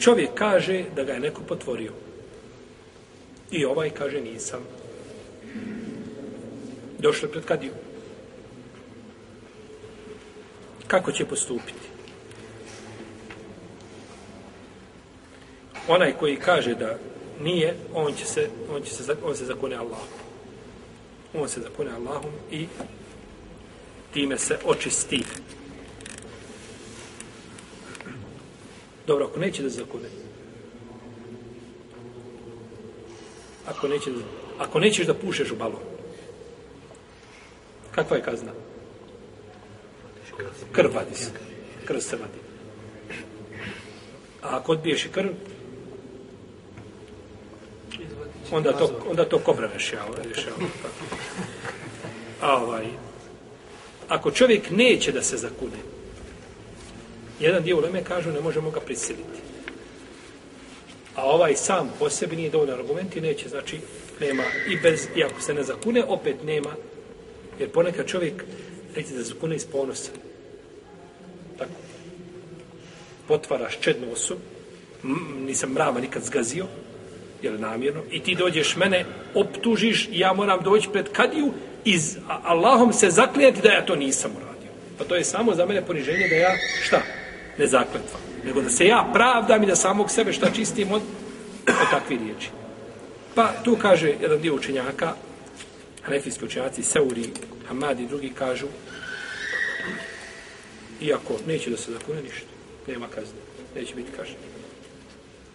čovjek kaže da ga je neko potvorio. I ovaj kaže nisam. Došli pred kadiju. Kako će postupiti? Onaj koji kaže da nije, on će se, on će se, on se zakone Allahom. On se zakone Allahom i time se očisti. Dobro, ako neće da zakune. Ako, neće da, ako nećeš da pušeš u balon. Kakva je kazna? Krv vadi se. Krv se vadi. A ako odbiješ i krv, onda to, onda to kobra rešava. rešava. A ovaj, ako čovjek neće da se zakune, jedan dio uleme kažu ne možemo ga prisiliti. A ovaj sam po sebi nije dovoljno argument i neće, znači nema i bez, i ako se ne zakune, opet nema, jer ponekad čovjek neće da zakune iz ponosa. Tako. Potvaraš čednu osobu, nisam mrava nikad zgazio, jer namjerno, i ti dođeš mene, optužiš, ja moram doći pred kadiju, iz Allahom se zaklijeti da ja to nisam uradio. Pa to je samo za mene poniženje da ja, šta? Ne zakletva. Nego da se ja pravdam i da samog sebe šta čistim od, od takve riječi. Pa tu kaže jedan dio učenjaka, hanefijski učenjaci, Seuri, Hamad i drugi kažu, iako neće da se zakune ništa, nema kazne, neće biti kažnje.